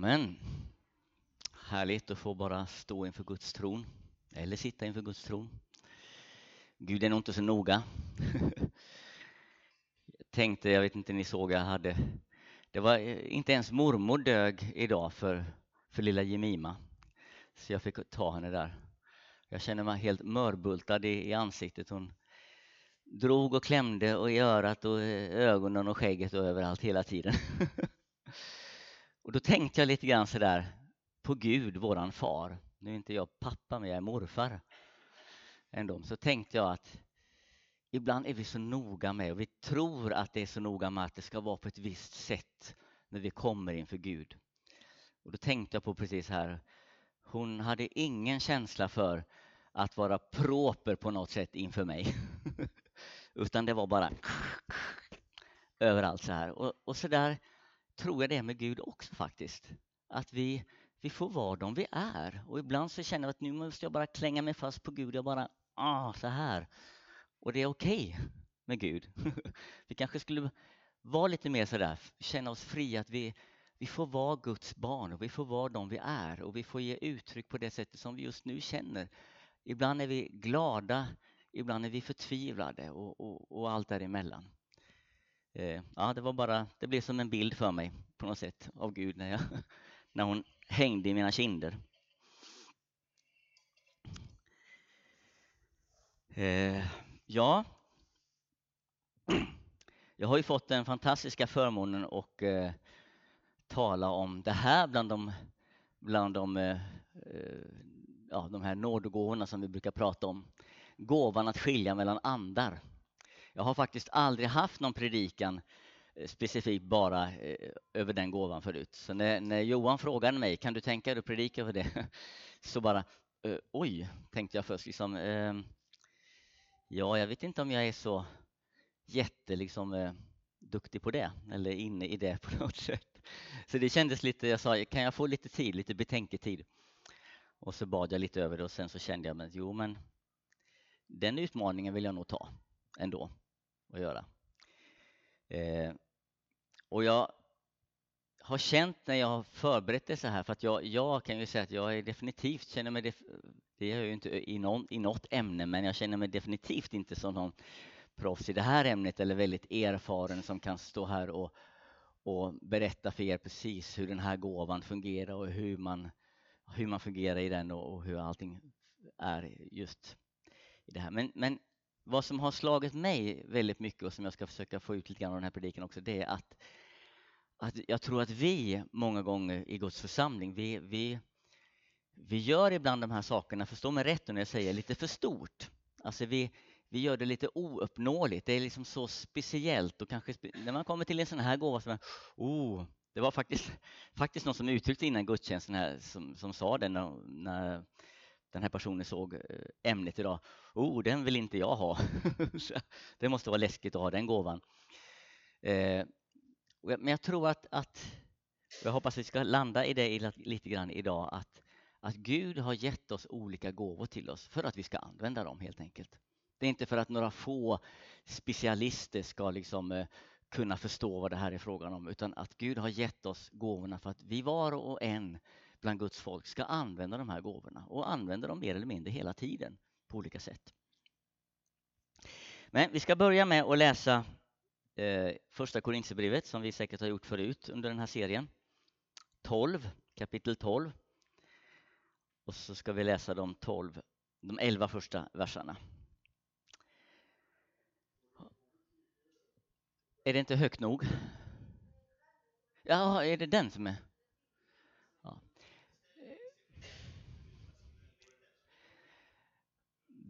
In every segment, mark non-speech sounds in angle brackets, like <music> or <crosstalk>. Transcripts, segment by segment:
Amen. Härligt att få bara stå inför Guds tron, eller sitta inför Guds tron. Gud är nog inte så noga. Jag <laughs> tänkte, jag vet inte ni såg, jag hade... Det var eh, inte ens mormor dög idag för, för lilla Jemima. Så jag fick ta henne där. Jag känner mig helt mörbultad i, i ansiktet. Hon drog och klämde och i örat och eh, ögonen och skägget och överallt hela tiden. <laughs> Och då tänkte jag lite grann sådär på Gud, våran far. Nu är inte jag pappa, men jag är morfar. Ändå. Så tänkte jag att ibland är vi så noga med, och vi tror att det är så noga med att det ska vara på ett visst sätt när vi kommer inför Gud. Och då tänkte jag på precis här, hon hade ingen känsla för att vara proper på något sätt inför mig. <laughs> Utan det var bara <laughs> överallt så här. Och, och så där tror jag det är med Gud också faktiskt. Att vi, vi får vara de vi är. Och ibland så känner jag att nu måste jag bara klänga mig fast på Gud. Jag bara, ah, så här. Och det är okej okay med Gud. <laughs> vi kanske skulle vara lite mer sådär, känna oss fria att vi, vi får vara Guds barn och vi får vara de vi är och vi får ge uttryck på det sättet som vi just nu känner. Ibland är vi glada, ibland är vi förtvivlade och, och, och allt däremellan. Eh, ja, det var bara, det blev som en bild för mig på något sätt av Gud när, jag, <laughs> när hon hängde i mina kinder. Eh, ja, jag har ju fått den fantastiska förmånen att eh, tala om det här bland de, bland de, eh, eh, ja, de här nådegåvorna som vi brukar prata om. Gåvan att skilja mellan andar. Jag har faktiskt aldrig haft någon predikan eh, specifikt bara eh, över den gåvan förut. Så när, när Johan frågade mig, kan du tänka dig att predika över det? <laughs> Så bara, eh, oj, tänkte jag först. Liksom, ehm, ja, jag vet inte om jag är så jätte liksom, duktig på det, eller inne i det <laughs> på något sätt. Så det kändes lite, jag sa, kan jag få lite tid, lite betänketid? Och så bad jag lite över det och sen så kände jag, men jo men den utmaningen vill jag nog ta ändå att göra. Eh, och jag har känt när jag har förberett det så här, för att jag, jag kan ju säga att jag är definitivt känner mig, def, det är jag ju inte i, någon, i något ämne, men jag känner mig definitivt inte som någon proffs i det här ämnet eller väldigt erfaren som kan stå här och, och berätta för er precis hur den här gåvan fungerar och hur man, hur man fungerar i den och, och hur allting är just i det här. Men, men vad som har slagit mig väldigt mycket och som jag ska försöka få ut lite grann av den här predikan också, det är att, att jag tror att vi många gånger i Guds församling, vi, vi, vi gör ibland de här sakerna, förstå mig rätt när jag säger lite för stort. Alltså vi, vi gör det lite ouppnåeligt, det är liksom så speciellt och kanske när man kommer till en sån här gåva som är, oh, det var faktiskt, <laughs> faktiskt någon som uttryckte innan gudstjänsten här som, som sa det när, när den här personen såg eh, ämnet idag. Oh, den vill inte jag ha. <laughs> det måste vara läskigt att ha den gåvan. Eh, men jag tror att, att jag hoppas att vi ska landa i det lite grann idag, att, att Gud har gett oss olika gåvor till oss för att vi ska använda dem helt enkelt. Det är inte för att några få specialister ska liksom eh, kunna förstå vad det här är frågan om, utan att Gud har gett oss gåvorna för att vi var och en bland Guds folk ska använda de här gåvorna och använda dem mer eller mindre hela tiden på olika sätt. Men vi ska börja med att läsa eh, första Korintierbrevet som vi säkert har gjort förut under den här serien. 12, kapitel 12. Och så ska vi läsa de 12, de 11 första verserna. Är det inte högt nog? Ja, är det den som är?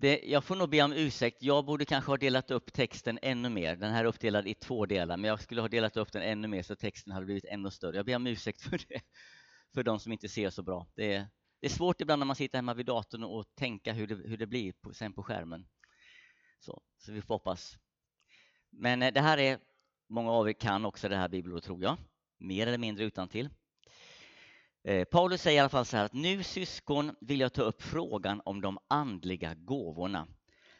Det, jag får nog be om ursäkt. Jag borde kanske ha delat upp texten ännu mer. Den här är uppdelad i två delar, men jag skulle ha delat upp den ännu mer så texten hade blivit ännu större. Jag ber om ursäkt för det, för de som inte ser så bra. Det är, det är svårt ibland när man sitter hemma vid datorn och tänka hur det, hur det blir på, sen på skärmen. Så, så vi får hoppas. Men eh, det här är, många av er kan också det här bibelordet tror jag, mer eller mindre utan till. Eh, Paulus säger i alla fall så här att nu syskon vill jag ta upp frågan om de andliga gåvorna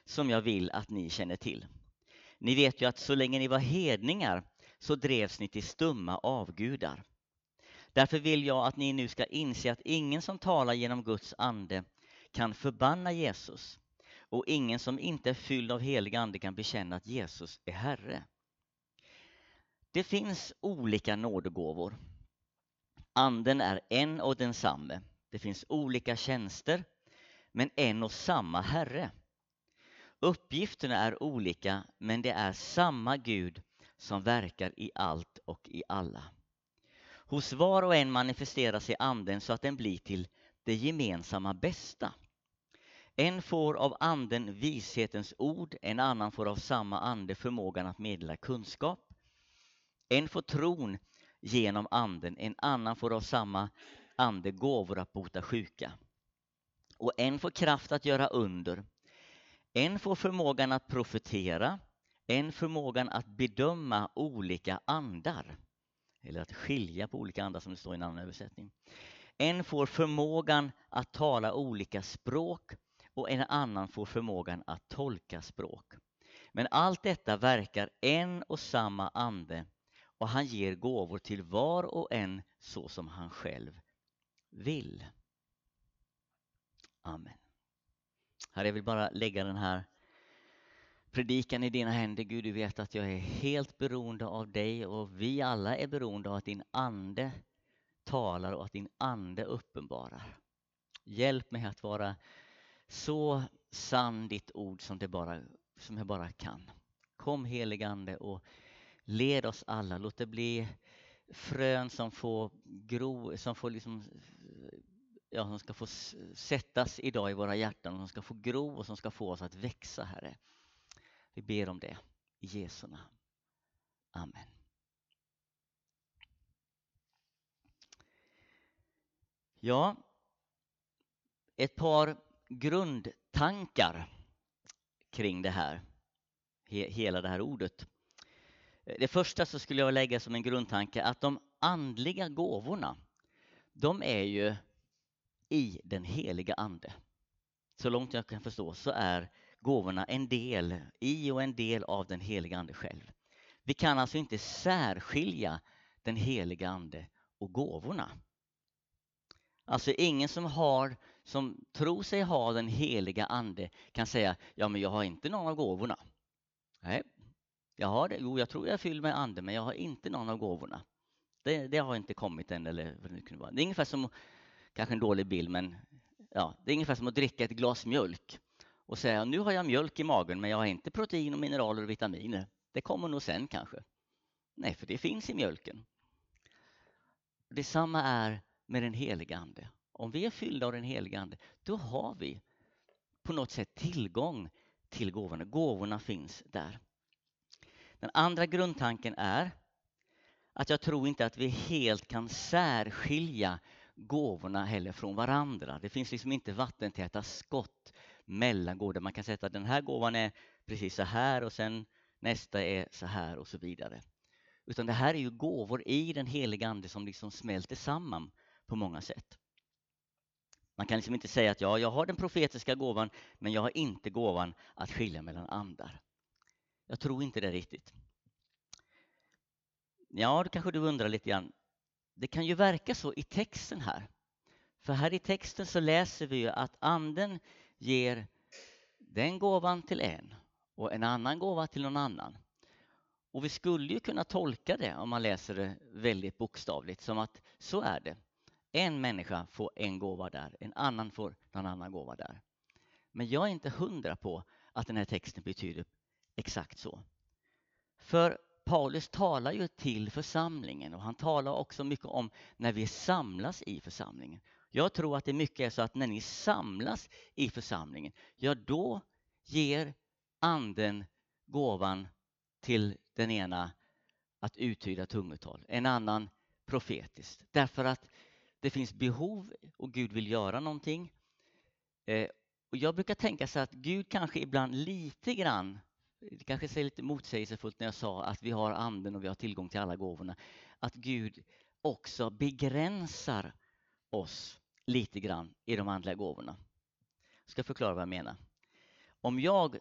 som jag vill att ni känner till. Ni vet ju att så länge ni var hedningar så drevs ni till stumma avgudar. Därför vill jag att ni nu ska inse att ingen som talar genom Guds ande kan förbanna Jesus och ingen som inte är fylld av helig ande kan bekänna att Jesus är Herre. Det finns olika nådegåvor. Anden är en och densamme. Det finns olika tjänster, men en och samma Herre. Uppgifterna är olika, men det är samma Gud som verkar i allt och i alla. Hos var och en manifesterar sig Anden så att den blir till det gemensamma bästa. En får av Anden vishetens ord, en annan får av samma ande förmågan att meddela kunskap. En får tron genom Anden, en annan får av samma ande gåvor att bota sjuka. Och en får kraft att göra under. En får förmågan att profetera, en förmågan att bedöma olika andar. Eller att skilja på olika andar som det står i en annan översättning. En får förmågan att tala olika språk och en annan får förmågan att tolka språk. Men allt detta verkar en och samma ande och han ger gåvor till var och en så som han själv vill. Amen. Herre, jag vill bara lägga den här predikan i dina händer. Gud, du vet att jag är helt beroende av dig och vi alla är beroende av att din ande talar och att din ande uppenbarar. Hjälp mig att vara så sann ditt ord som, det bara, som jag bara kan. Kom heligande och led oss alla. Låt det bli frön som får gro, som får liksom ja, som ska få sättas idag i våra hjärtan, som ska få gro och som ska få oss att växa, Herre. Vi ber om det i Jesu namn. Amen. Ja, ett par grundtankar kring det här, hela det här ordet. Det första så skulle jag lägga som en grundtanke att de andliga gåvorna, de är ju i den heliga Ande. Så långt jag kan förstå så är gåvorna en del i och en del av den heliga Ande själv. Vi kan alltså inte särskilja den heliga Ande och gåvorna. Alltså ingen som har som tror sig ha den heliga Ande kan säga ja men jag har inte någon av gåvorna. Nej, jag har det. Jo, jag tror jag är fylld med Ande men jag har inte någon av gåvorna. Det, det har inte kommit än eller vad det kunde vara. Det är ungefär som kanske en dålig bild, men ja, det är ungefär som att dricka ett glas mjölk och säga nu har jag mjölk i magen, men jag har inte protein och mineraler och vitaminer. Det kommer nog sen kanske. Nej, för det finns i mjölken. Detsamma är med den heliga Ande. Om vi är fyllda av den heliga Ande, då har vi på något sätt tillgång till gåvorna. Gåvorna finns där. Den andra grundtanken är att jag tror inte att vi helt kan särskilja gåvorna heller från varandra. Det finns liksom inte vattentäta skott mellan gåvor. Man kan säga att den här gåvan är precis så här och sen nästa är så här och så vidare. Utan det här är ju gåvor i den heliga Ande som liksom smälter samman på många sätt. Man kan liksom inte säga att ja, jag har den profetiska gåvan men jag har inte gåvan att skilja mellan andar. Jag tror inte det riktigt. Ja, då kanske du undrar lite grann. Det kan ju verka så i texten här. För här i texten så läser vi ju att anden ger den gåvan till en och en annan gåva till någon annan. Och vi skulle ju kunna tolka det om man läser det väldigt bokstavligt som att så är det. En människa får en gåva där, en annan får någon annan gåva där. Men jag är inte hundra på att den här texten betyder exakt så. För Paulus talar ju till församlingen och han talar också mycket om när vi samlas i församlingen. Jag tror att det mycket är så att när ni samlas i församlingen, ja då ger anden gåvan till den ena att uttyda tungotal, en annan profetiskt. Därför att det finns behov och Gud vill göra någonting. Eh, och jag brukar tänka så att Gud kanske ibland lite grann det kanske säger lite motsägelsefullt när jag sa att vi har anden och vi har tillgång till alla gåvorna. Att Gud också begränsar oss lite grann i de andliga gåvorna. Jag ska förklara vad jag menar. Om jag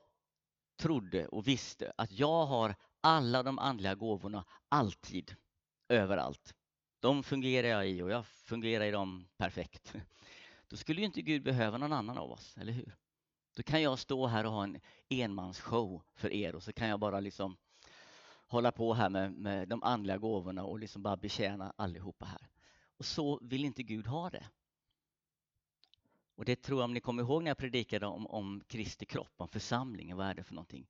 trodde och visste att jag har alla de andliga gåvorna alltid, överallt. de fungerar jag i och jag fungerar i dem perfekt. <laughs> Då skulle ju inte Gud behöva någon annan av oss, eller hur? Då kan jag stå här och ha en enmansshow för er och så kan jag bara liksom hålla på här med, med de andliga gåvorna och liksom bara betjäna allihopa här. Och så vill inte Gud ha det. Och det tror jag om ni kommer ihåg när jag predikade om, om Kristi kropp, om församlingen, vad är det för någonting?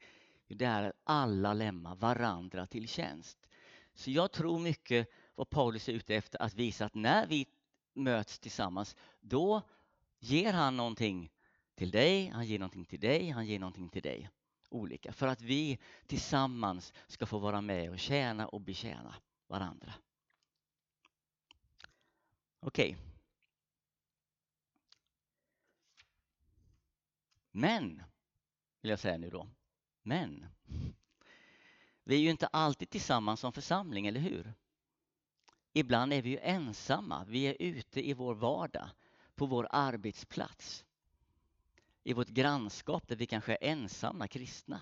Det är att alla lämnar varandra till tjänst. Så jag tror mycket vad Paulus är ute efter att visa att när vi möts tillsammans, då ger han någonting till dig, han ger någonting till dig, han ger någonting till dig. Olika, för att vi tillsammans ska få vara med och tjäna och betjäna varandra. Okej. Okay. Men, vill jag säga nu då, men vi är ju inte alltid tillsammans som församling, eller hur? Ibland är vi ju ensamma. Vi är ute i vår vardag, på vår arbetsplats, i vårt grannskap där vi kanske är ensamma kristna.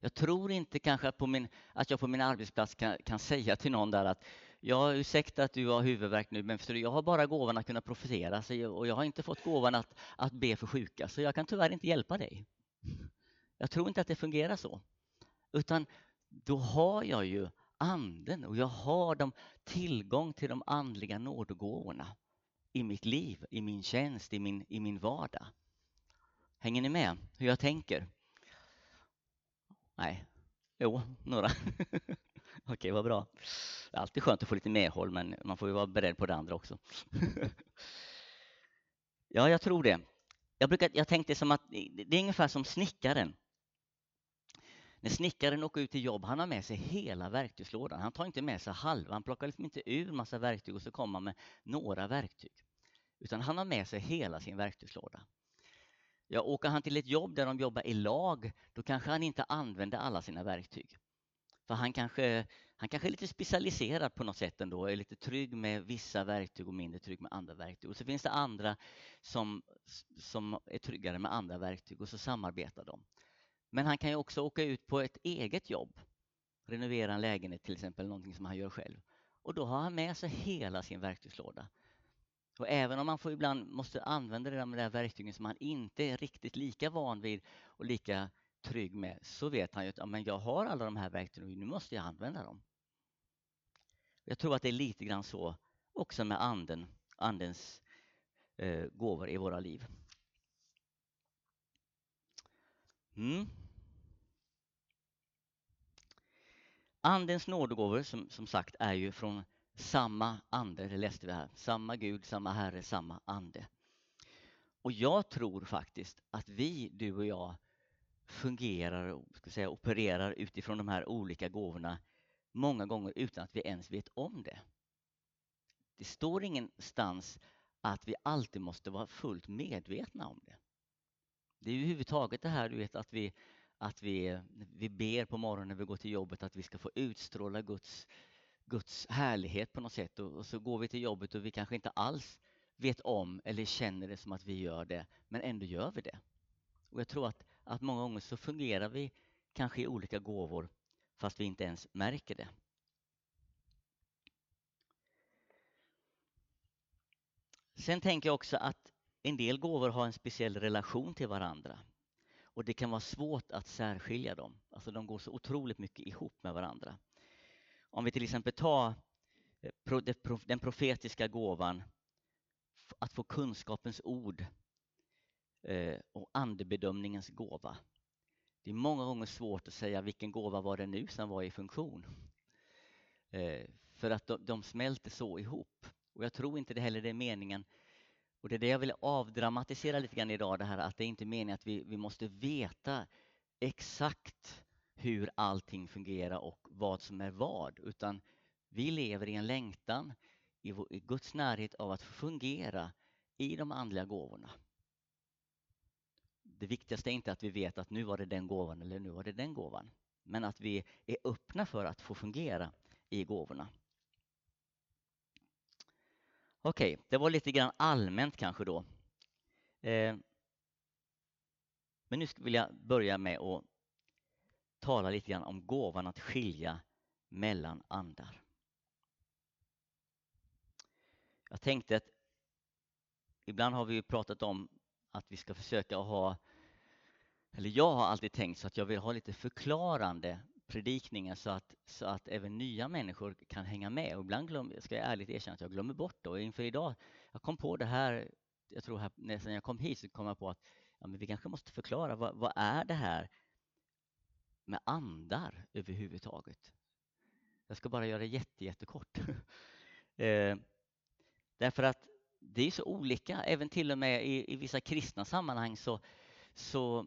Jag tror inte kanske att, på min, att jag på min arbetsplats kan, kan säga till någon där att Ja, ursäkta att du har huvudvärk nu, men jag har bara gåvan att kunna profetera och jag har inte fått gåvan att, att be för sjuka, så jag kan tyvärr inte hjälpa dig. Jag tror inte att det fungerar så. Utan då har jag ju anden och jag har de, tillgång till de andliga nådegåvorna i mitt liv, i min tjänst, i min, i min vardag. Hänger ni med hur jag tänker? Nej, jo, några. <laughs> Okej, vad bra. Det är alltid skönt att få lite medhåll, men man får ju vara beredd på det andra också. <laughs> ja, jag tror det. Jag, brukar, jag tänkte som att det är ungefär som snickaren. När snickaren åker ut till jobb, han har med sig hela verktygslådan. Han tar inte med sig halva, han plockar liksom inte ur massa verktyg och så kommer han med några verktyg. Utan han har med sig hela sin verktygslåda. Ja, åker han till ett jobb där de jobbar i lag, då kanske han inte använder alla sina verktyg. För han kanske, han kanske är lite specialiserad på något sätt ändå, är lite trygg med vissa verktyg och mindre trygg med andra verktyg. Och så finns det andra som, som är tryggare med andra verktyg och så samarbetar de. Men han kan ju också åka ut på ett eget jobb, renovera en lägenhet till exempel, någonting som han gör själv. Och då har han med sig hela sin verktygslåda. Och även om han får ibland måste använda de där verktygen som han inte är riktigt lika van vid och lika trygg med, så vet han ju att ja, men jag har alla de här verktygen och nu måste jag använda dem. Jag tror att det är lite grann så också med anden, andens eh, gåvor i våra liv. Mm. Andens nådegåvor som, som sagt är ju från samma ande, det läste vi här. Samma Gud, samma Herre, samma ande. Och jag tror faktiskt att vi, du och jag, fungerar och ska säga, opererar utifrån de här olika gåvorna många gånger utan att vi ens vet om det. Det står ingenstans att vi alltid måste vara fullt medvetna om det. Det är överhuvudtaget det här du vet att vi, att vi, vi ber på morgonen när vi går till jobbet att vi ska få utstråla Guds, Guds härlighet på något sätt och, och så går vi till jobbet och vi kanske inte alls vet om eller känner det som att vi gör det men ändå gör vi det. Och jag tror att, att många gånger så fungerar vi kanske i olika gåvor fast vi inte ens märker det. Sen tänker jag också att en del gåvor har en speciell relation till varandra. Och det kan vara svårt att särskilja dem. Alltså de går så otroligt mycket ihop med varandra. Om vi till exempel tar eh, den profetiska gåvan, att få kunskapens ord eh, och andebedömningens gåva. Det är många gånger svårt att säga vilken gåva var det nu som var i funktion. Eh, för att de smälter så ihop. Och jag tror inte det heller det är meningen och det är det jag vill avdramatisera lite grann idag, det här att det är inte meningen att vi, vi måste veta exakt hur allting fungerar och vad som är vad, utan vi lever i en längtan i, vår, i Guds närhet av att fungera i de andliga gåvorna. Det viktigaste är inte att vi vet att nu var det den gåvan eller nu var det den gåvan, men att vi är öppna för att få fungera i gåvorna. Okej, okay, det var lite grann allmänt kanske då. Eh, men nu vill jag börja med att tala lite grann om gåvan att skilja mellan andar. Jag tänkte att ibland har vi pratat om att vi ska försöka ha, eller jag har alltid tänkt så att jag vill ha lite förklarande predikningar så att, så att även nya människor kan hänga med. Och ibland glöm, ska jag ärligt erkänna att jag glömmer bort det. Och inför idag, jag kom på det här, jag tror här, när jag kom hit så kom jag på att ja, men vi kanske måste förklara vad, vad är det här med andar överhuvudtaget? Jag ska bara göra det jätte, jättekort. <laughs> eh, därför att det är så olika, även till och med i, i vissa kristna sammanhang så, så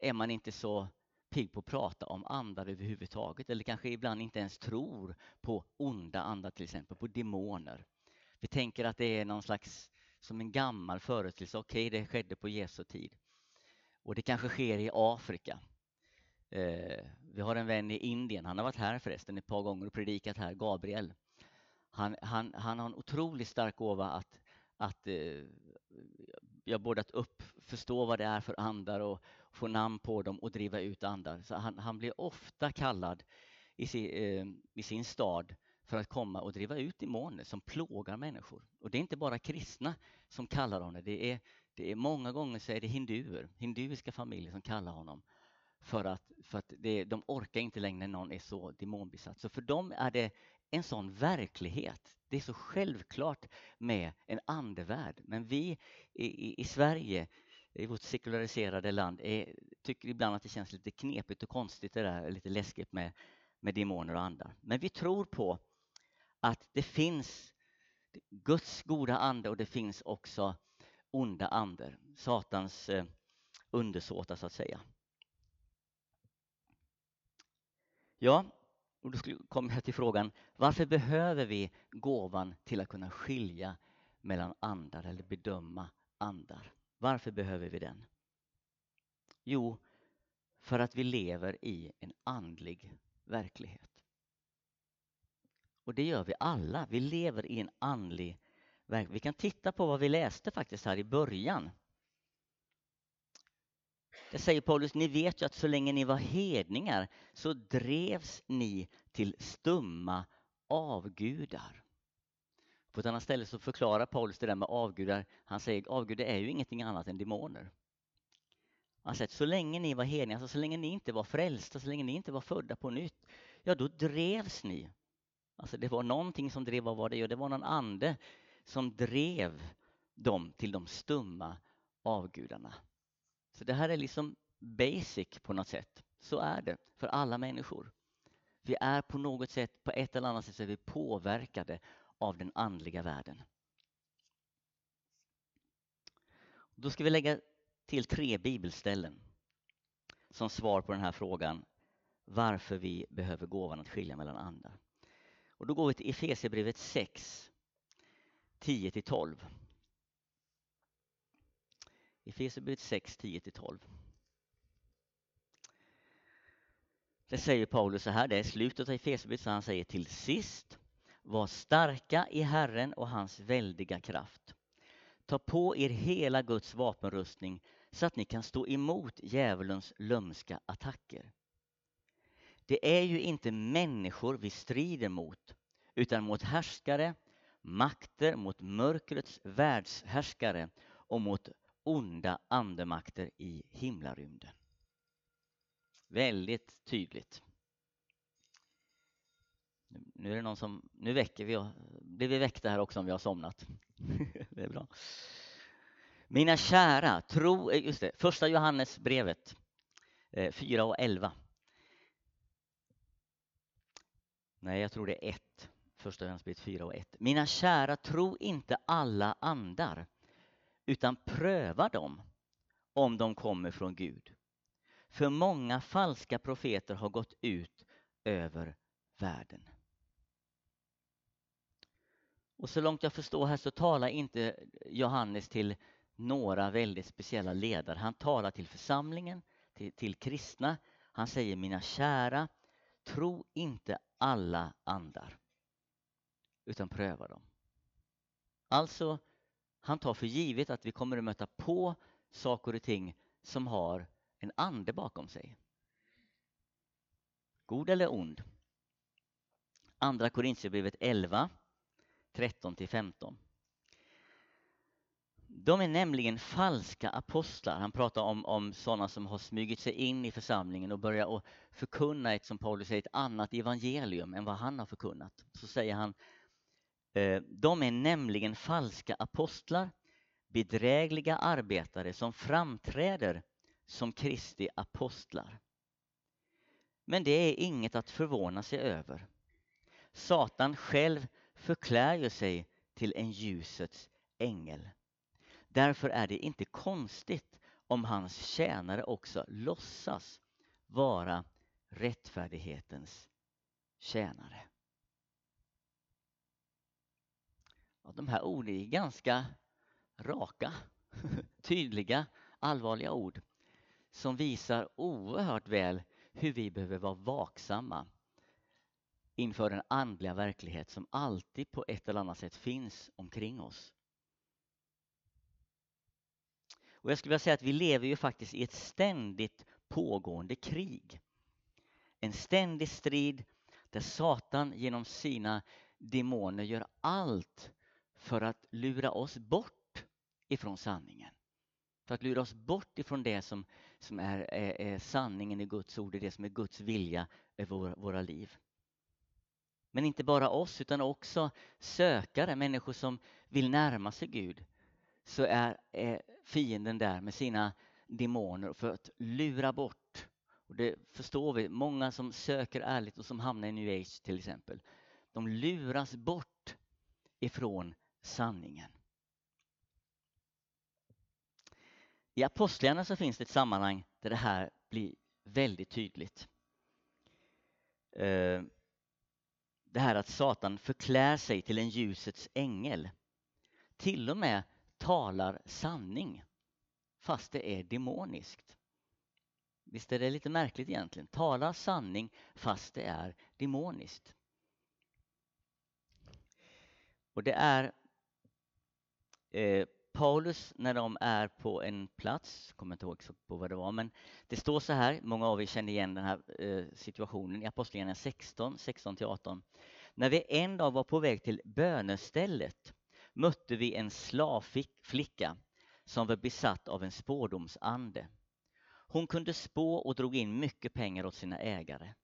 är man inte så pigg på att prata om andar överhuvudtaget eller kanske ibland inte ens tror på onda andar till exempel, på demoner. Vi tänker att det är någon slags som en gammal företeelse, okej okay, det skedde på Jesu tid. Och det kanske sker i Afrika. Eh, vi har en vän i Indien, han har varit här förresten ett par gånger och predikat här, Gabriel. Han, han, han har en otroligt stark gåva att, att eh, ja, både att upp, förstå vad det är för andar och få namn på dem och driva ut andar. Så han, han blir ofta kallad i sin, eh, i sin stad för att komma och driva ut demoner som plågar människor. Och det är inte bara kristna som kallar honom, det är, det är många gånger så är det hinduer, hinduiska familjer som kallar honom för att, för att det, de orkar inte längre när någon är så demonbesatt. Så för dem är det en sån verklighet. Det är så självklart med en andevärld. Men vi i, i, i Sverige, i vårt sekulariserade land, är, tycker ibland att det känns lite knepigt och konstigt det där, lite läskigt med, med demoner och andar. Men vi tror på att det finns Guds goda ande och det finns också onda ander, Satans eh, undersåtar så att säga. Ja, och då kommer jag till frågan, varför behöver vi gåvan till att kunna skilja mellan andar eller bedöma andar? Varför behöver vi den? Jo, för att vi lever i en andlig verklighet. Och det gör vi alla. Vi lever i en andlig verklighet. Vi kan titta på vad vi läste faktiskt här i början. Det säger Paulus, ni vet ju att så länge ni var hedningar så drevs ni till stumma avgudar. På ett annat ställe så förklarar Paulus det där med avgudar. Han säger avgudar är ju ingenting annat än demoner. Han säger att så länge ni var hedningar, alltså så länge ni inte var frälsta, så länge ni inte var födda på nytt, ja då drevs ni Alltså det var någonting som drev, vad var det? det var någon ande som drev dem till de stumma avgudarna. Så det här är liksom basic på något sätt. Så är det för alla människor. Vi är på något sätt, på ett eller annat sätt, så är vi påverkade av den andliga världen. Då ska vi lägga till tre bibelställen som svar på den här frågan varför vi behöver gåvan att skilja mellan andar. Och då går vi till Efesierbrevet 6, 10-12. Efesierbrevet 6, 10-12. Det säger Paulus så här, det är slutet av Efesierbrevet, så han säger till sist var starka i Herren och hans väldiga kraft. Ta på er hela Guds vapenrustning så att ni kan stå emot djävulens lömska attacker. Det är ju inte människor vi strider mot, utan mot härskare, makter, mot mörkrets världshärskare och mot onda andemakter i himlarymden. Väldigt tydligt. Nu är det någon som, nu väcker vi, blir vi väckta här också om vi har somnat. <laughs> det är bra. Mina kära, tro, eh, just det, första Johannesbrevet eh, 4 och 11. Nej, jag tror det är 1. Första Johannesbrevet 4 och 1. Mina kära, tro inte alla andar, utan pröva dem om de kommer från Gud. För många falska profeter har gått ut över världen. Och så långt jag förstår här så talar inte Johannes till några väldigt speciella ledare. Han talar till församlingen, till, till kristna. Han säger mina kära, tro inte alla andar, utan pröva dem. Alltså, han tar för givet att vi kommer att möta på saker och ting som har en ande bakom sig. God eller ond? Andra Korintierbrevet 11, 13 till 15. De är nämligen falska apostlar. Han pratar om, om sådana som har smugit sig in i församlingen och börjar förkunna ett, som Paulus säger, ett annat evangelium än vad han har förkunnat. Så säger han, eh, de är nämligen falska apostlar, bedrägliga arbetare som framträder som Kristi apostlar. Men det är inget att förvåna sig över. Satan själv förklär ju sig till en ljusets ängel. Därför är det inte konstigt om hans tjänare också låtsas vara rättfärdighetens tjänare. Och de här orden är ganska raka, <laughs> tydliga, allvarliga ord som visar oerhört väl hur vi behöver vara vaksamma inför den andliga verklighet som alltid på ett eller annat sätt finns omkring oss. Och jag skulle vilja säga att vi lever ju faktiskt i ett ständigt pågående krig. En ständig strid där Satan genom sina demoner gör allt för att lura oss bort ifrån sanningen. För att lura oss bort ifrån det som, som är, är, är sanningen i Guds ord, det som är Guds vilja över våra, våra liv. Men inte bara oss utan också sökare, människor som vill närma sig Gud. Så är, är fienden där med sina demoner för att lura bort. Och det förstår vi, många som söker ärligt och som hamnar i New Age till exempel. De luras bort ifrån sanningen. I Apostlagärningarna så finns det ett sammanhang där det här blir väldigt tydligt. Eh, det här att Satan förklär sig till en ljusets ängel. Till och med talar sanning fast det är demoniskt. Visst är det lite märkligt egentligen? Talar sanning fast det är demoniskt. Och det är eh, Paulus när de är på en plats, kommer inte ihåg på vad det var, men det står så här, många av er känner igen den här eh, situationen i Apostlagärningarna 16, 16-18. När vi en dag var på väg till bönestället mötte vi en slavflicka som var besatt av en spårdomsande. Hon kunde spå och drog in mycket pengar åt sina ägare.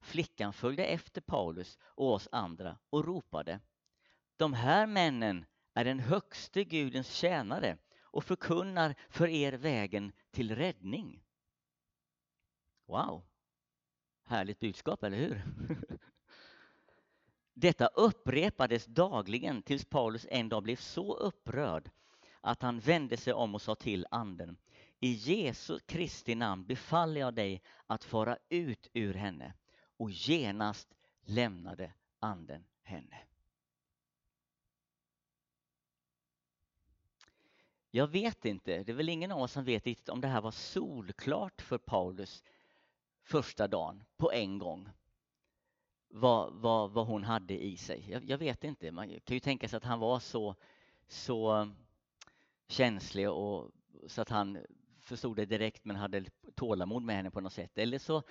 Flickan följde efter Paulus och oss andra och ropade De här männen är den högste Gudens tjänare och förkunnar för er vägen till räddning. Wow! Härligt budskap, eller hur? <laughs> Detta upprepades dagligen tills Paulus en dag blev så upprörd att han vände sig om och sa till anden I Jesu Kristi namn befaller jag dig att fara ut ur henne och genast lämnade anden henne. Jag vet inte, det är väl ingen av oss som vet riktigt om det här var solklart för Paulus första dagen på en gång. Vad, vad, vad hon hade i sig. Jag, jag, vet inte, man kan ju tänka sig att han var så, så känslig och så att han förstod det direkt men hade tålamod med henne på något sätt. Eller så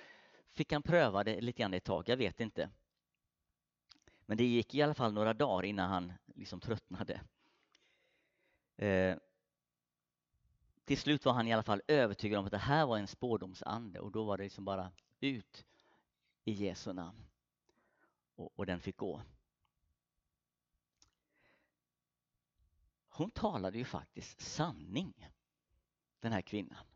fick han pröva det lite grann ett tag, jag vet inte. Men det gick i alla fall några dagar innan han liksom tröttnade. Eh, till slut var han i alla fall övertygad om att det här var en spårdomsande och då var det liksom bara ut i Jesu namn. Och, och den fick gå. Hon talade ju faktiskt sanning, den här kvinnan.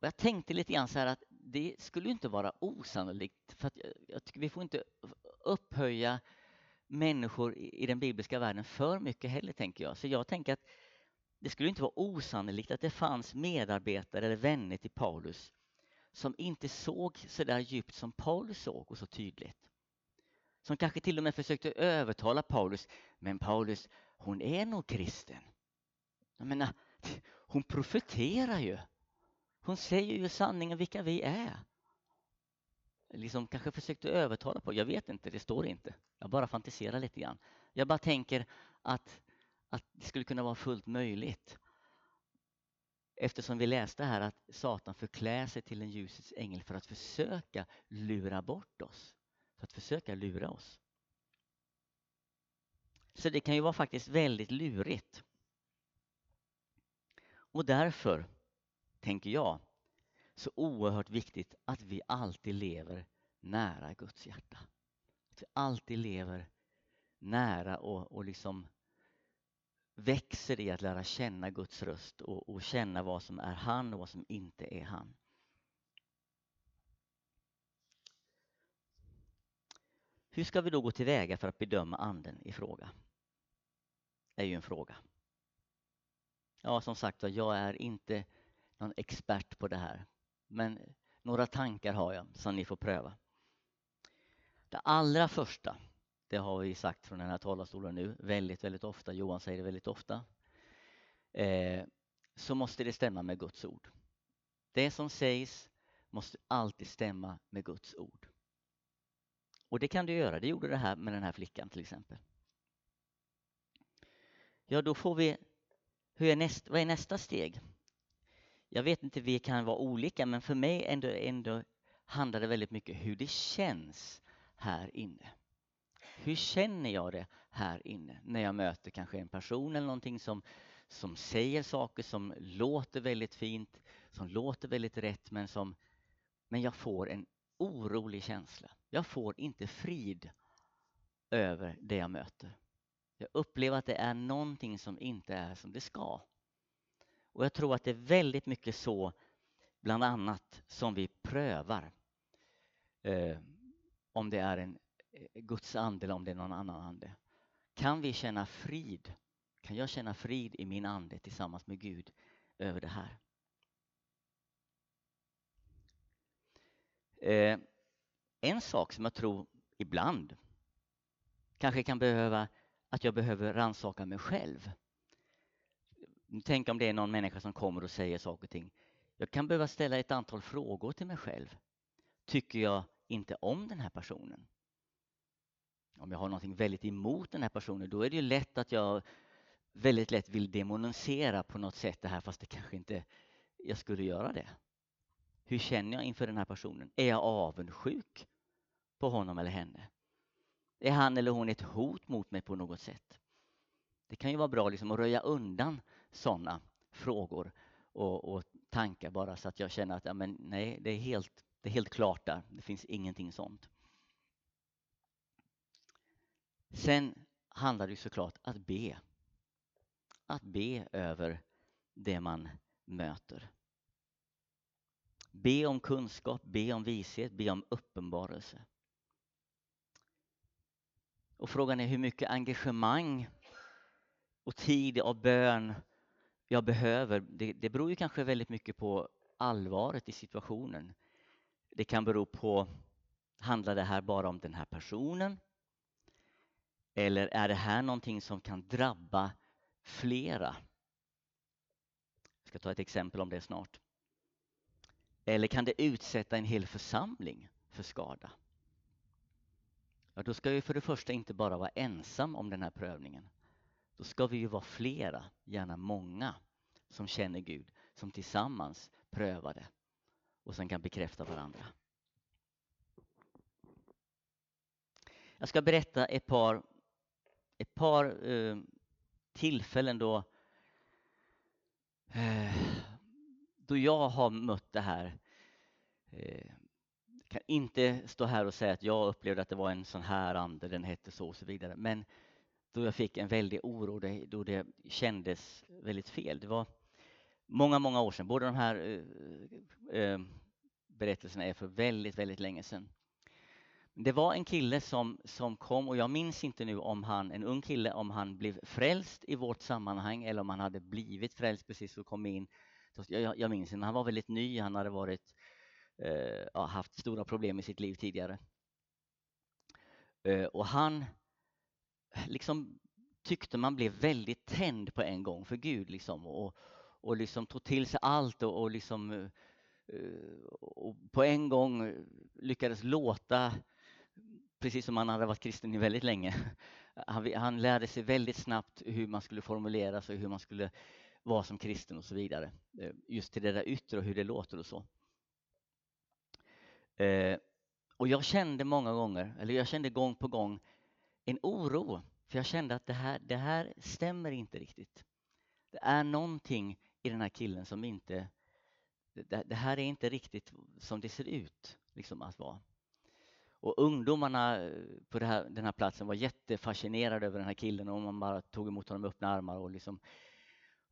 Och jag tänkte lite grann så här att det skulle inte vara osannolikt för att jag tycker vi får inte upphöja människor i den bibliska världen för mycket heller tänker jag. Så jag tänker att det skulle inte vara osannolikt att det fanns medarbetare eller vänner till Paulus som inte såg så där djupt som Paulus såg och så tydligt. Som kanske till och med försökte övertala Paulus. Men Paulus, hon är nog kristen. Jag menar, hon profeterar ju. Hon säger ju sanningen vilka vi är. Liksom kanske försökte övertala på, jag vet inte, det står inte. Jag bara fantiserar lite grann. Jag bara tänker att att det skulle kunna vara fullt möjligt. Eftersom vi läste här att Satan förklär sig till en ljusets ängel för att försöka lura bort oss. För att försöka lura oss. Så det kan ju vara faktiskt väldigt lurigt. Och därför, tänker jag, så oerhört viktigt att vi alltid lever nära Guds hjärta. Att vi alltid lever nära och, och liksom växer i att lära känna Guds röst och, och känna vad som är han och vad som inte är han. Hur ska vi då gå tillväga för att bedöma anden i fråga? är ju en fråga. Ja, som sagt jag är inte någon expert på det här. Men några tankar har jag som ni får pröva. Det allra första, det har vi sagt från den här talarstolen nu väldigt, väldigt ofta. Johan säger det väldigt ofta. Eh, så måste det stämma med Guds ord. Det som sägs måste alltid stämma med Guds ord. Och det kan du göra. Det gjorde det här med den här flickan till exempel. Ja, då får vi... Hur är näst, vad är nästa steg? Jag vet inte, vi kan vara olika, men för mig ändå, ändå handlar det väldigt mycket hur det känns här inne. Hur känner jag det här inne när jag möter kanske en person eller någonting som, som säger saker som låter väldigt fint, som låter väldigt rätt men som men jag får en orolig känsla. Jag får inte frid över det jag möter. Jag upplever att det är någonting som inte är som det ska. Och jag tror att det är väldigt mycket så, bland annat, som vi prövar. Eh, om det är en Eh, Guds ande eller om det är någon annan ande. Kan vi känna frid? Kan jag känna frid i min ande tillsammans med Gud över det här? Eh, en sak som jag tror ibland kanske kan behöva att jag behöver ransaka mig själv. Tänk om det är någon människa som kommer och säger saker och ting. Jag kan behöva ställa ett antal frågor till mig själv. Tycker jag inte om den här personen? Om jag har någonting väldigt emot den här personen, då är det ju lätt att jag väldigt lätt vill demonisera på något sätt det här fast det kanske inte jag skulle göra det. Hur känner jag inför den här personen? Är jag avundsjuk på honom eller henne? Är han eller hon ett hot mot mig på något sätt? Det kan ju vara bra liksom att röja undan sådana frågor och, och, tankar bara så att jag känner att ja, men nej, det är, helt, det är helt klart där. Det finns ingenting sånt. Sen handlar det såklart att be. Att be över det man möter. Be om kunskap, be om vishet, be om uppenbarelse. Och frågan är hur mycket engagemang och tid av bön jag behöver. Det, det beror ju kanske väldigt mycket på allvaret i situationen. Det kan bero på, handlar det här bara om den här personen? Eller är det här någonting som kan drabba flera? Jag ska ta ett exempel om det snart. Eller kan det utsätta en hel församling för skada? Ja, då ska vi för det första inte bara vara ensam om den här prövningen. Då ska vi ju vara flera, gärna många, som känner Gud, som tillsammans prövar det och som kan bekräfta varandra. Jag ska berätta ett par, ett par eh, tillfällen då, eh, då jag har mött det här eh, kan inte stå här och säga att jag upplevde att det var en sån här ande, den hette så och så vidare. Men då jag fick en väldig oro, då det kändes väldigt fel. Det var många, många år sedan. Båda de här eh, eh, berättelserna är för väldigt, väldigt länge sedan. Det var en kille som, som kom och jag minns inte nu om han, en ung kille, om han blev frälst i vårt sammanhang eller om han hade blivit frälst precis och kom in. Jag, jag minns inte, han var väldigt ny, han hade varit eh, haft stora problem i sitt liv tidigare. Eh, och han liksom tyckte man blev väldigt tänd på en gång för Gud liksom och, och liksom tog till sig allt och, och liksom eh, och på en gång lyckades låta precis som han hade varit kristen i väldigt länge. Han, han lärde sig väldigt snabbt hur man skulle formulera sig, hur man skulle vara som kristen och så vidare. Eh, just till det där yttre och hur det låter och så. Eh, och jag kände många gånger, eller jag kände gång på gång en oro För jag kände att det här, det här stämmer inte riktigt. Det är någonting i den här killen som inte... Det, det här är inte riktigt som det ser ut liksom att vara. Och ungdomarna eh, på här, den här platsen var jättefascinerade över den här killen och man bara tog emot honom med öppna armar. Och, liksom,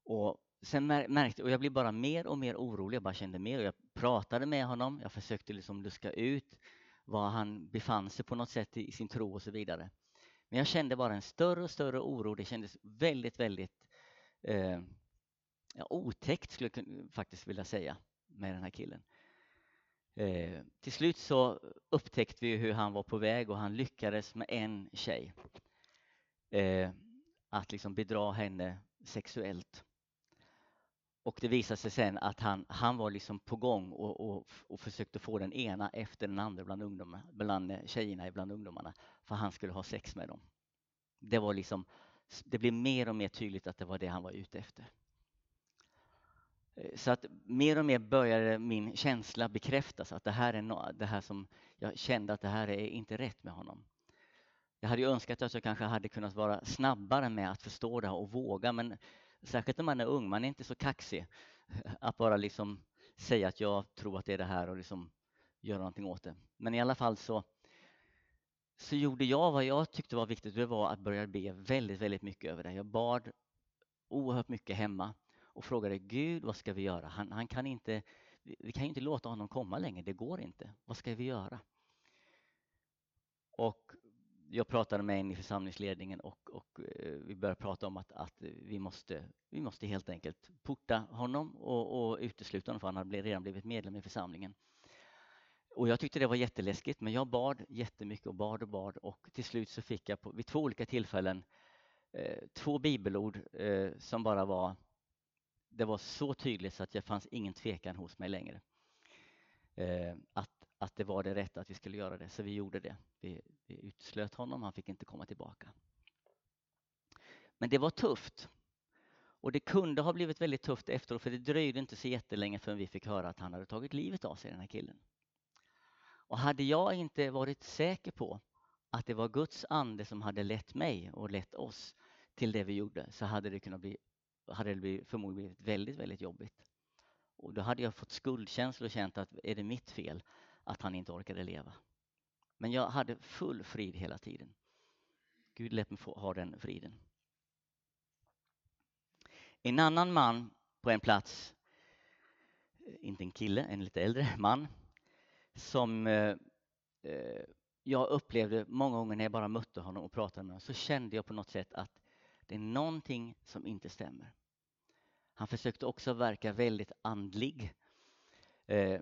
och sen märkte och jag blev bara mer och mer orolig. Jag bara kände mer och jag pratade med honom. Jag försökte liksom luska ut var han befann sig på något sätt i sin tro och så vidare. Men jag kände bara en större och större oro. Det kändes väldigt, väldigt eh, ja, otäckt skulle jag faktiskt vilja säga med den här killen. Eh, till slut så upptäckte vi hur han var på väg och han lyckades med en tjej. Eh, att liksom bedra henne sexuellt. Och det visade sig sen att han, han var liksom på gång och, och, och försökte få den ena efter den andra bland, ungdomar, bland tjejerna bland ungdomarna för han skulle ha sex med dem. Det var liksom, det blev mer och mer tydligt att det var det han var ute efter. Eh, så att mer och mer började min känsla bekräftas att det här är no det här som jag kände att det här är inte rätt med honom. Jag hade önskat att jag kanske hade kunnat vara snabbare med att förstå det här och våga men särskilt när man är ung, man är inte så kaxig <laughs> att bara liksom säga att jag tror att det är det här och liksom göra någonting åt det. Men i alla fall så, så gjorde jag vad jag tyckte var viktigt, det var att börja be väldigt, väldigt mycket över det. Jag bad oerhört mycket hemma och frågade Gud, vad ska vi göra? Han, han kan inte, vi kan inte låta honom komma längre, det går inte. Vad ska vi göra? Och jag pratade med en i församlingsledningen och, och eh, vi började prata om att, att, vi, måste, vi måste helt enkelt porta honom och, och utesluta honom för han hade redan blivit medlem i församlingen. Och jag tyckte det var jätteläskigt men jag bad jättemycket och bad och bad och till slut så fick jag på, vid två olika tillfällen eh, två bibelord eh, som bara var det var så tydligt så att det fanns ingen tvekan hos mig längre. Eh, att, att det var det rätta att vi skulle göra det, så vi gjorde det. Vi, vi utslöt honom, han fick inte komma tillbaka. Men det var tufft. Och det kunde ha blivit väldigt tufft efteråt för det dröjde inte så jättelänge förrän vi fick höra att han hade tagit livet av sig, den här killen. Och hade jag inte varit säker på att det var Guds ande som hade lett mig och lett oss till det vi gjorde så hade det kunnat bli hade det förmodligen blivit väldigt, väldigt jobbigt. Och då hade jag fått skuldkänslor och känt att är det mitt fel att han inte orkade leva? Men jag hade full frid hela tiden. Gud lät mig få ha den friden. En annan man på en plats, eh, inte en kille, en lite äldre man, som eh, eh, jag upplevde många gånger när jag bara mötte honom och pratade med honom så kände jag på något sätt att det är någonting som inte stämmer. Han försökte också verka väldigt andlig. Eh,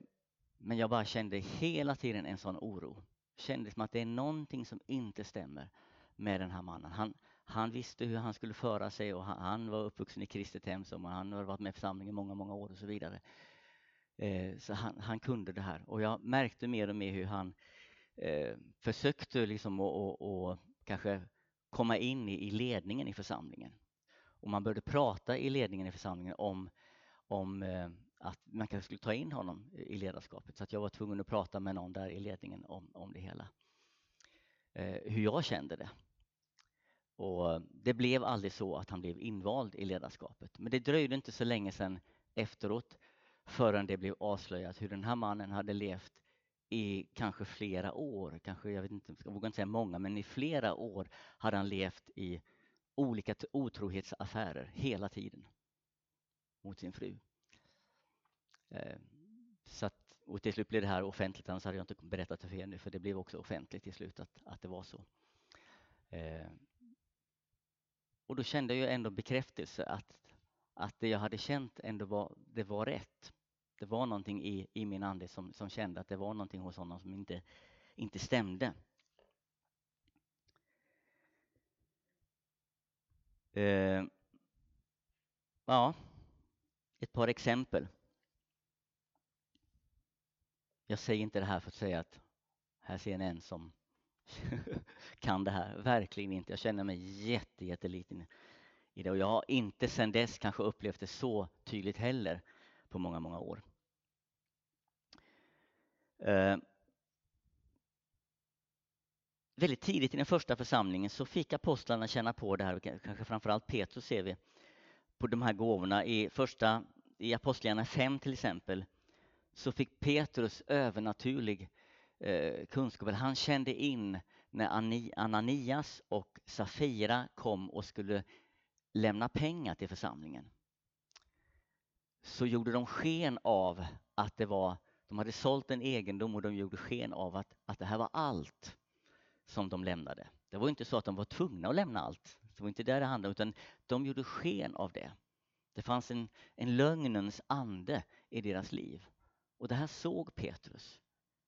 men jag bara kände hela tiden en sån oro. Kände som att det är någonting som inte stämmer med den här mannen. Han, han visste hur han skulle föra sig och han, han var uppvuxen i kristet hem och han har varit med i församlingen många, många år och så vidare. Eh, så han, han, kunde det här och jag märkte mer och mer hur han eh, försökte liksom att kanske komma in i, i ledningen i församlingen. Och man började prata i ledningen i församlingen om, om eh, att man kanske skulle ta in honom i ledarskapet. Så att jag var tvungen att prata med någon där i ledningen om, om det hela. Eh, hur jag kände det. Och eh, det blev aldrig så att han blev invald i ledarskapet. Men det dröjde inte så länge sedan efteråt förrän det blev avslöjat hur den här mannen hade levt i kanske flera år, kanske, jag vet inte, jag vågar inte säga många, men i flera år hade han levt i olika otrohetsaffärer hela tiden mot sin fru. Eh, så att, och till slut blev det här offentligt, annars hade jag inte berättat det för er nu, för det blev också offentligt till slut att, att det var så. Eh, och då kände jag ändå bekräftelse att, att det jag hade känt ändå var, det var rätt. Det var någonting i, i min ande som, som kände att det var någonting hos honom som inte, inte stämde. Eh, ja, ett par exempel. Jag säger inte det här för att säga att här ser ni en som <laughs> kan det här. Verkligen inte. Jag känner mig jätte, jätteliten i det och jag har inte sedan dess kanske upplevt det så tydligt heller på många, många år. Eh, väldigt tidigt i den första församlingen så fick apostlarna känna på det här, kanske framförallt Petrus ser vi, på de här gåvorna. I första, i Apostlagärningarna 5 till exempel, så fick Petrus övernaturlig eh, kunskap. Han kände in när Ananias och Safira kom och skulle lämna pengar till församlingen. Så gjorde de sken av att det var, de hade sålt en egendom och de gjorde sken av att, att det här var allt som de lämnade. Det var inte så att de var tvungna att lämna allt. Det var inte det det handlade om, utan de gjorde sken av det. Det fanns en, en lögnens ande i deras liv. Och det här såg Petrus.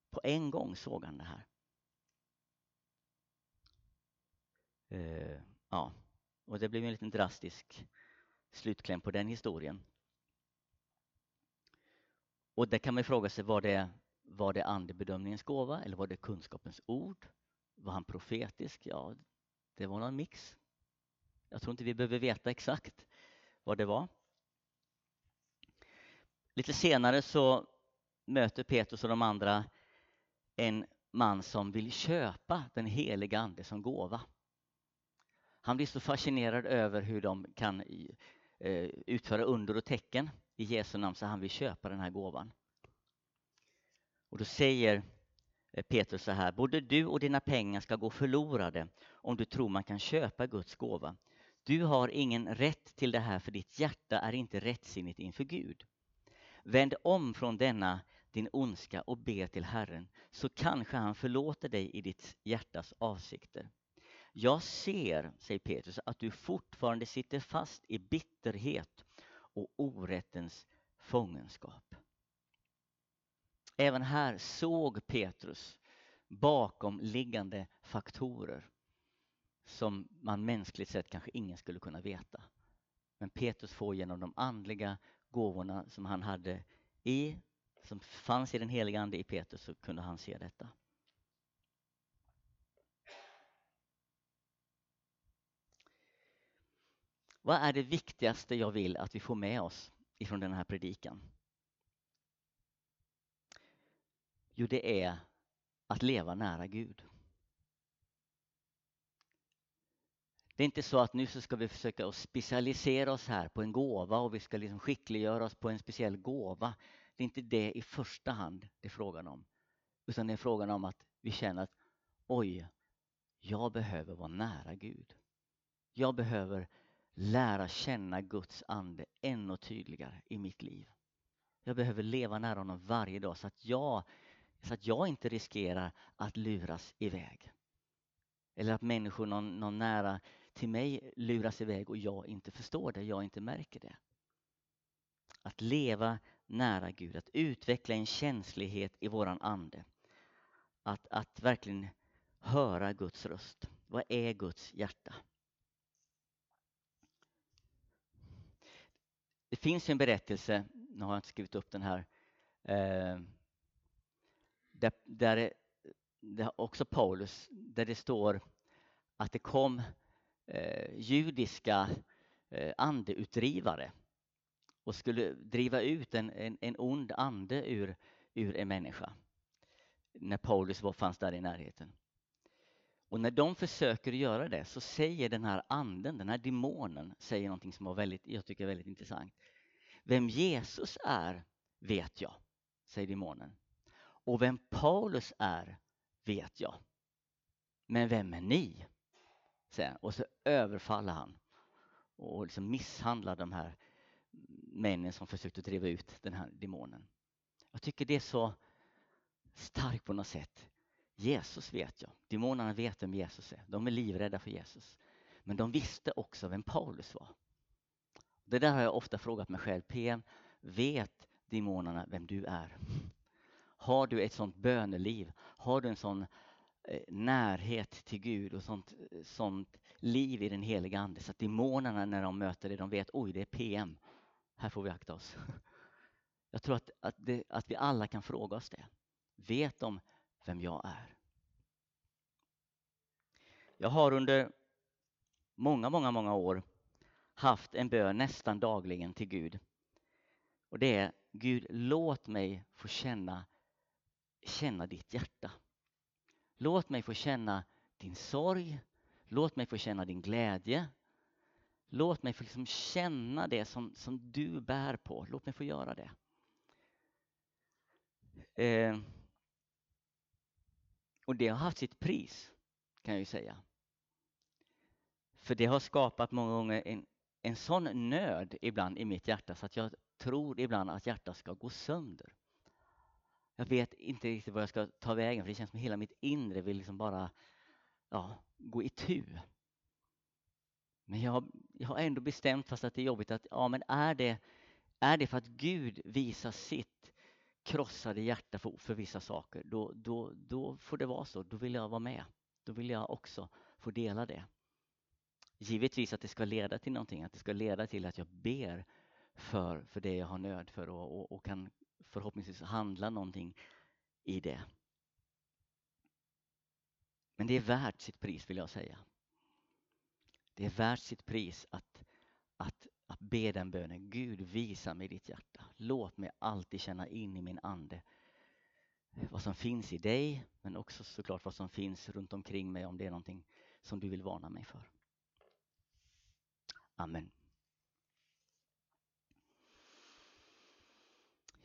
På en gång såg han det här. Uh, ja, och det blev en liten drastisk slutkläm på den historien. Och det kan man fråga sig, var det, var det andebedömningens gåva eller var det kunskapens ord? Var han profetisk? Ja, det var någon mix. Jag tror inte vi behöver veta exakt vad det var. Lite senare så möter Petrus och de andra en man som vill köpa den heliga Ande som gåva. Han blir så fascinerad över hur de kan eh, utföra under och tecken i Jesu namn så han vill köpa den här gåvan. Och då säger Eh, Petrus så här, både du och dina pengar ska gå förlorade om du tror man kan köpa Guds gåva. Du har ingen rätt till det här för ditt hjärta är inte rättsinnigt inför Gud. Vänd om från denna din ondska och be till Herren, så kanske han förlåter dig i ditt hjärtas avsikter. Jag ser, säger Petrus, att du fortfarande sitter fast i bitterhet och orättens fångenskap. Även här såg Petrus bakomliggande faktorer som man mänskligt sett kanske ingen skulle kunna veta. Men Petrus får genom de andliga gåvorna som han hade i, som fanns i den heliga Ande i Petrus, så kunde han se detta. Vad är det viktigaste jag vill att vi får med oss ifrån den här predikan? Jo, det är att leva nära Gud. Det är inte så att nu så ska vi försöka att specialisera oss här på en gåva och vi ska liksom skickliggöra oss på en speciell gåva. Det är inte det i första hand det är frågan om. Utan det är frågan om att vi känner att oj, jag behöver vara nära Gud. Jag behöver lära känna Guds ande ännu tydligare i mitt liv. Jag behöver leva nära honom varje dag så att jag, så att jag inte riskerar att luras iväg. Eller att människor någon, någon nära till mig luras iväg och jag inte förstår det, jag inte märker det. Att leva nära Gud, att utveckla en känslighet i våran ande. Att, att verkligen höra Guds röst. Vad är Guds hjärta? Det finns en berättelse, nu har jag inte skrivit upp den här, eh, där, där det, också Paulus, där det står att det kom eh, judiska eh, andeutdrivare och skulle driva ut en, en, en ond ande ur, ur en människa när Paulus var, fanns där i närheten. Och när de försöker göra det så säger den här anden, den här demonen, säger någonting som var väldigt, jag tycker är väldigt intressant. Vem Jesus är vet jag, säger demonen. Och vem Paulus är vet jag. Men vem är ni? Och så överfaller han och liksom misshandlar de här männen som försökte driva ut den här demonen. Jag tycker det är så starkt på något sätt. Jesus vet jag. Demonerna vet vem Jesus är. De är livrädda för Jesus. Men de visste också vem Paulus var. Det där har jag ofta frågat mig själv. PM, vet demonerna vem du är? Har du ett sånt böneliv? Har du en sån eh, närhet till Gud och sånt, eh, sånt liv i den heliga Ande så att demonerna när de möter dig, de vet oj, det är PM. Här får vi akta oss. <laughs> Jag tror att, att, det, att vi alla kan fråga oss det. Vet de vem jag är? Jag har under många, många, många år haft en bön nästan dagligen till Gud. Och det är Gud, låt mig få känna, känna ditt hjärta. Låt mig få känna din sorg. Låt mig få känna din glädje. Låt mig få liksom känna det som, som du bär på. Låt mig få göra det. Eh, och det har haft sitt pris, kan jag ju säga. För det har skapat många gånger en, en sån nöd ibland i mitt hjärta så att jag tror ibland att hjärtat ska gå sönder. Jag vet inte riktigt vad jag ska ta vägen för det känns som hela mitt inre vill liksom bara ja, gå i tu. Men jag, jag har ändå bestämt, fast att det är jobbigt, att ja, men är det, är det för att Gud visar sitt krossade hjärta för, för vissa saker, då, då, då får det vara så. Då vill jag vara med. Då vill jag också få dela det. Givetvis att det ska leda till någonting, att det ska leda till att jag ber för, för det jag har nöd för och, och, och kan förhoppningsvis handla någonting i det. Men det är värt sitt pris vill jag säga. Det är värt sitt pris att, att, att be den bönen. Gud visa mig ditt hjärta. Låt mig alltid känna in i min ande vad som finns i dig men också såklart vad som finns runt omkring mig om det är någonting som du vill varna mig för. Amen.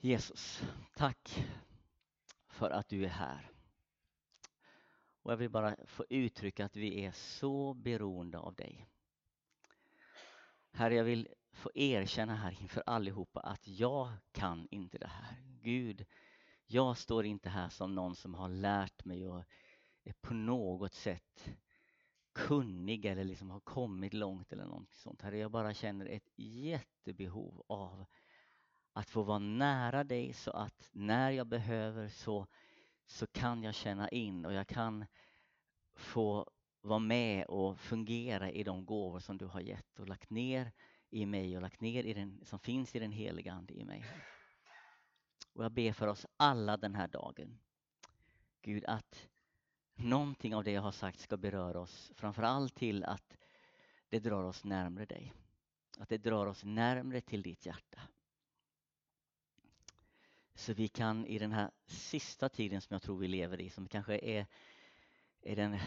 Jesus, tack för att du är här. Och jag vill bara få uttrycka att vi är så beroende av dig. Herre, jag vill få erkänna här inför allihopa att jag kan inte det här. Gud, jag står inte här som någon som har lärt mig och är på något sätt kunnig eller liksom har kommit långt eller något sånt. Herre, jag bara känner ett jättebehov av att få vara nära dig så att när jag behöver så, så kan jag känna in och jag kan få vara med och fungera i de gåvor som du har gett och lagt ner i mig och lagt ner i den, som finns i den heliga Ande i mig. Och jag ber för oss alla den här dagen. Gud, att någonting av det jag har sagt ska beröra oss, framförallt till att det drar oss närmre dig. Att det drar oss närmre till ditt hjärta. Så vi kan i den här sista tiden som jag tror vi lever i, som kanske är, är den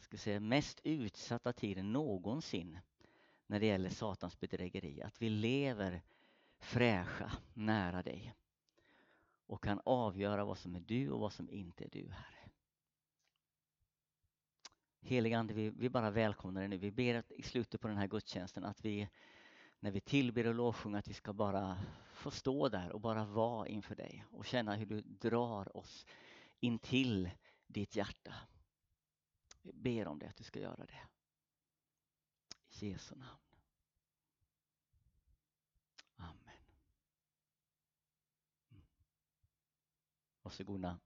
ska säga, mest utsatta tiden någonsin när det gäller Satans bedrägeri, att vi lever fräscha nära dig och kan avgöra vad som är du och vad som inte är du, Herre. Helige Ande, vi, vi bara välkomnar dig nu. Vi ber att i slutet på den här gudstjänsten att vi när vi tillber och lovsjunger att vi ska bara få stå där och bara vara inför dig och känna hur du drar oss in till ditt hjärta. Vi ber om det, att du ska göra det. I Jesu namn. Amen. Mm. Varsågoda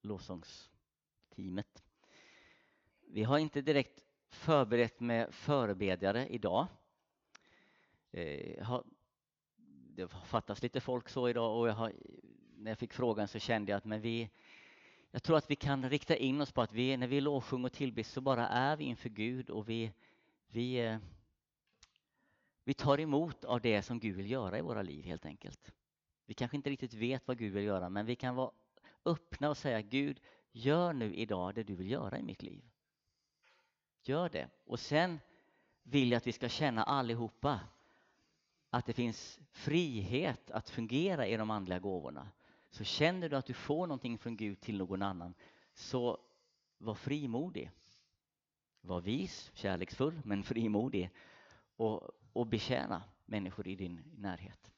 lovsångsteamet. Vi har inte direkt förberett med förebedjare idag. Eh, det fattas lite folk så idag och jag har, när jag fick frågan så kände jag att men vi, jag tror att vi kan rikta in oss på att vi, när vi lovsjunger och tillber så bara är vi inför Gud och vi, vi, eh, vi tar emot av det som Gud vill göra i våra liv helt enkelt. Vi kanske inte riktigt vet vad Gud vill göra men vi kan vara öppna och säga Gud, gör nu idag det du vill göra i mitt liv. Gör det. Och sen vill jag att vi ska känna allihopa att det finns frihet att fungera i de andliga gåvorna. Så känner du att du får någonting från Gud till någon annan, så var frimodig. Var vis, kärleksfull, men frimodig och, och betjäna människor i din närhet.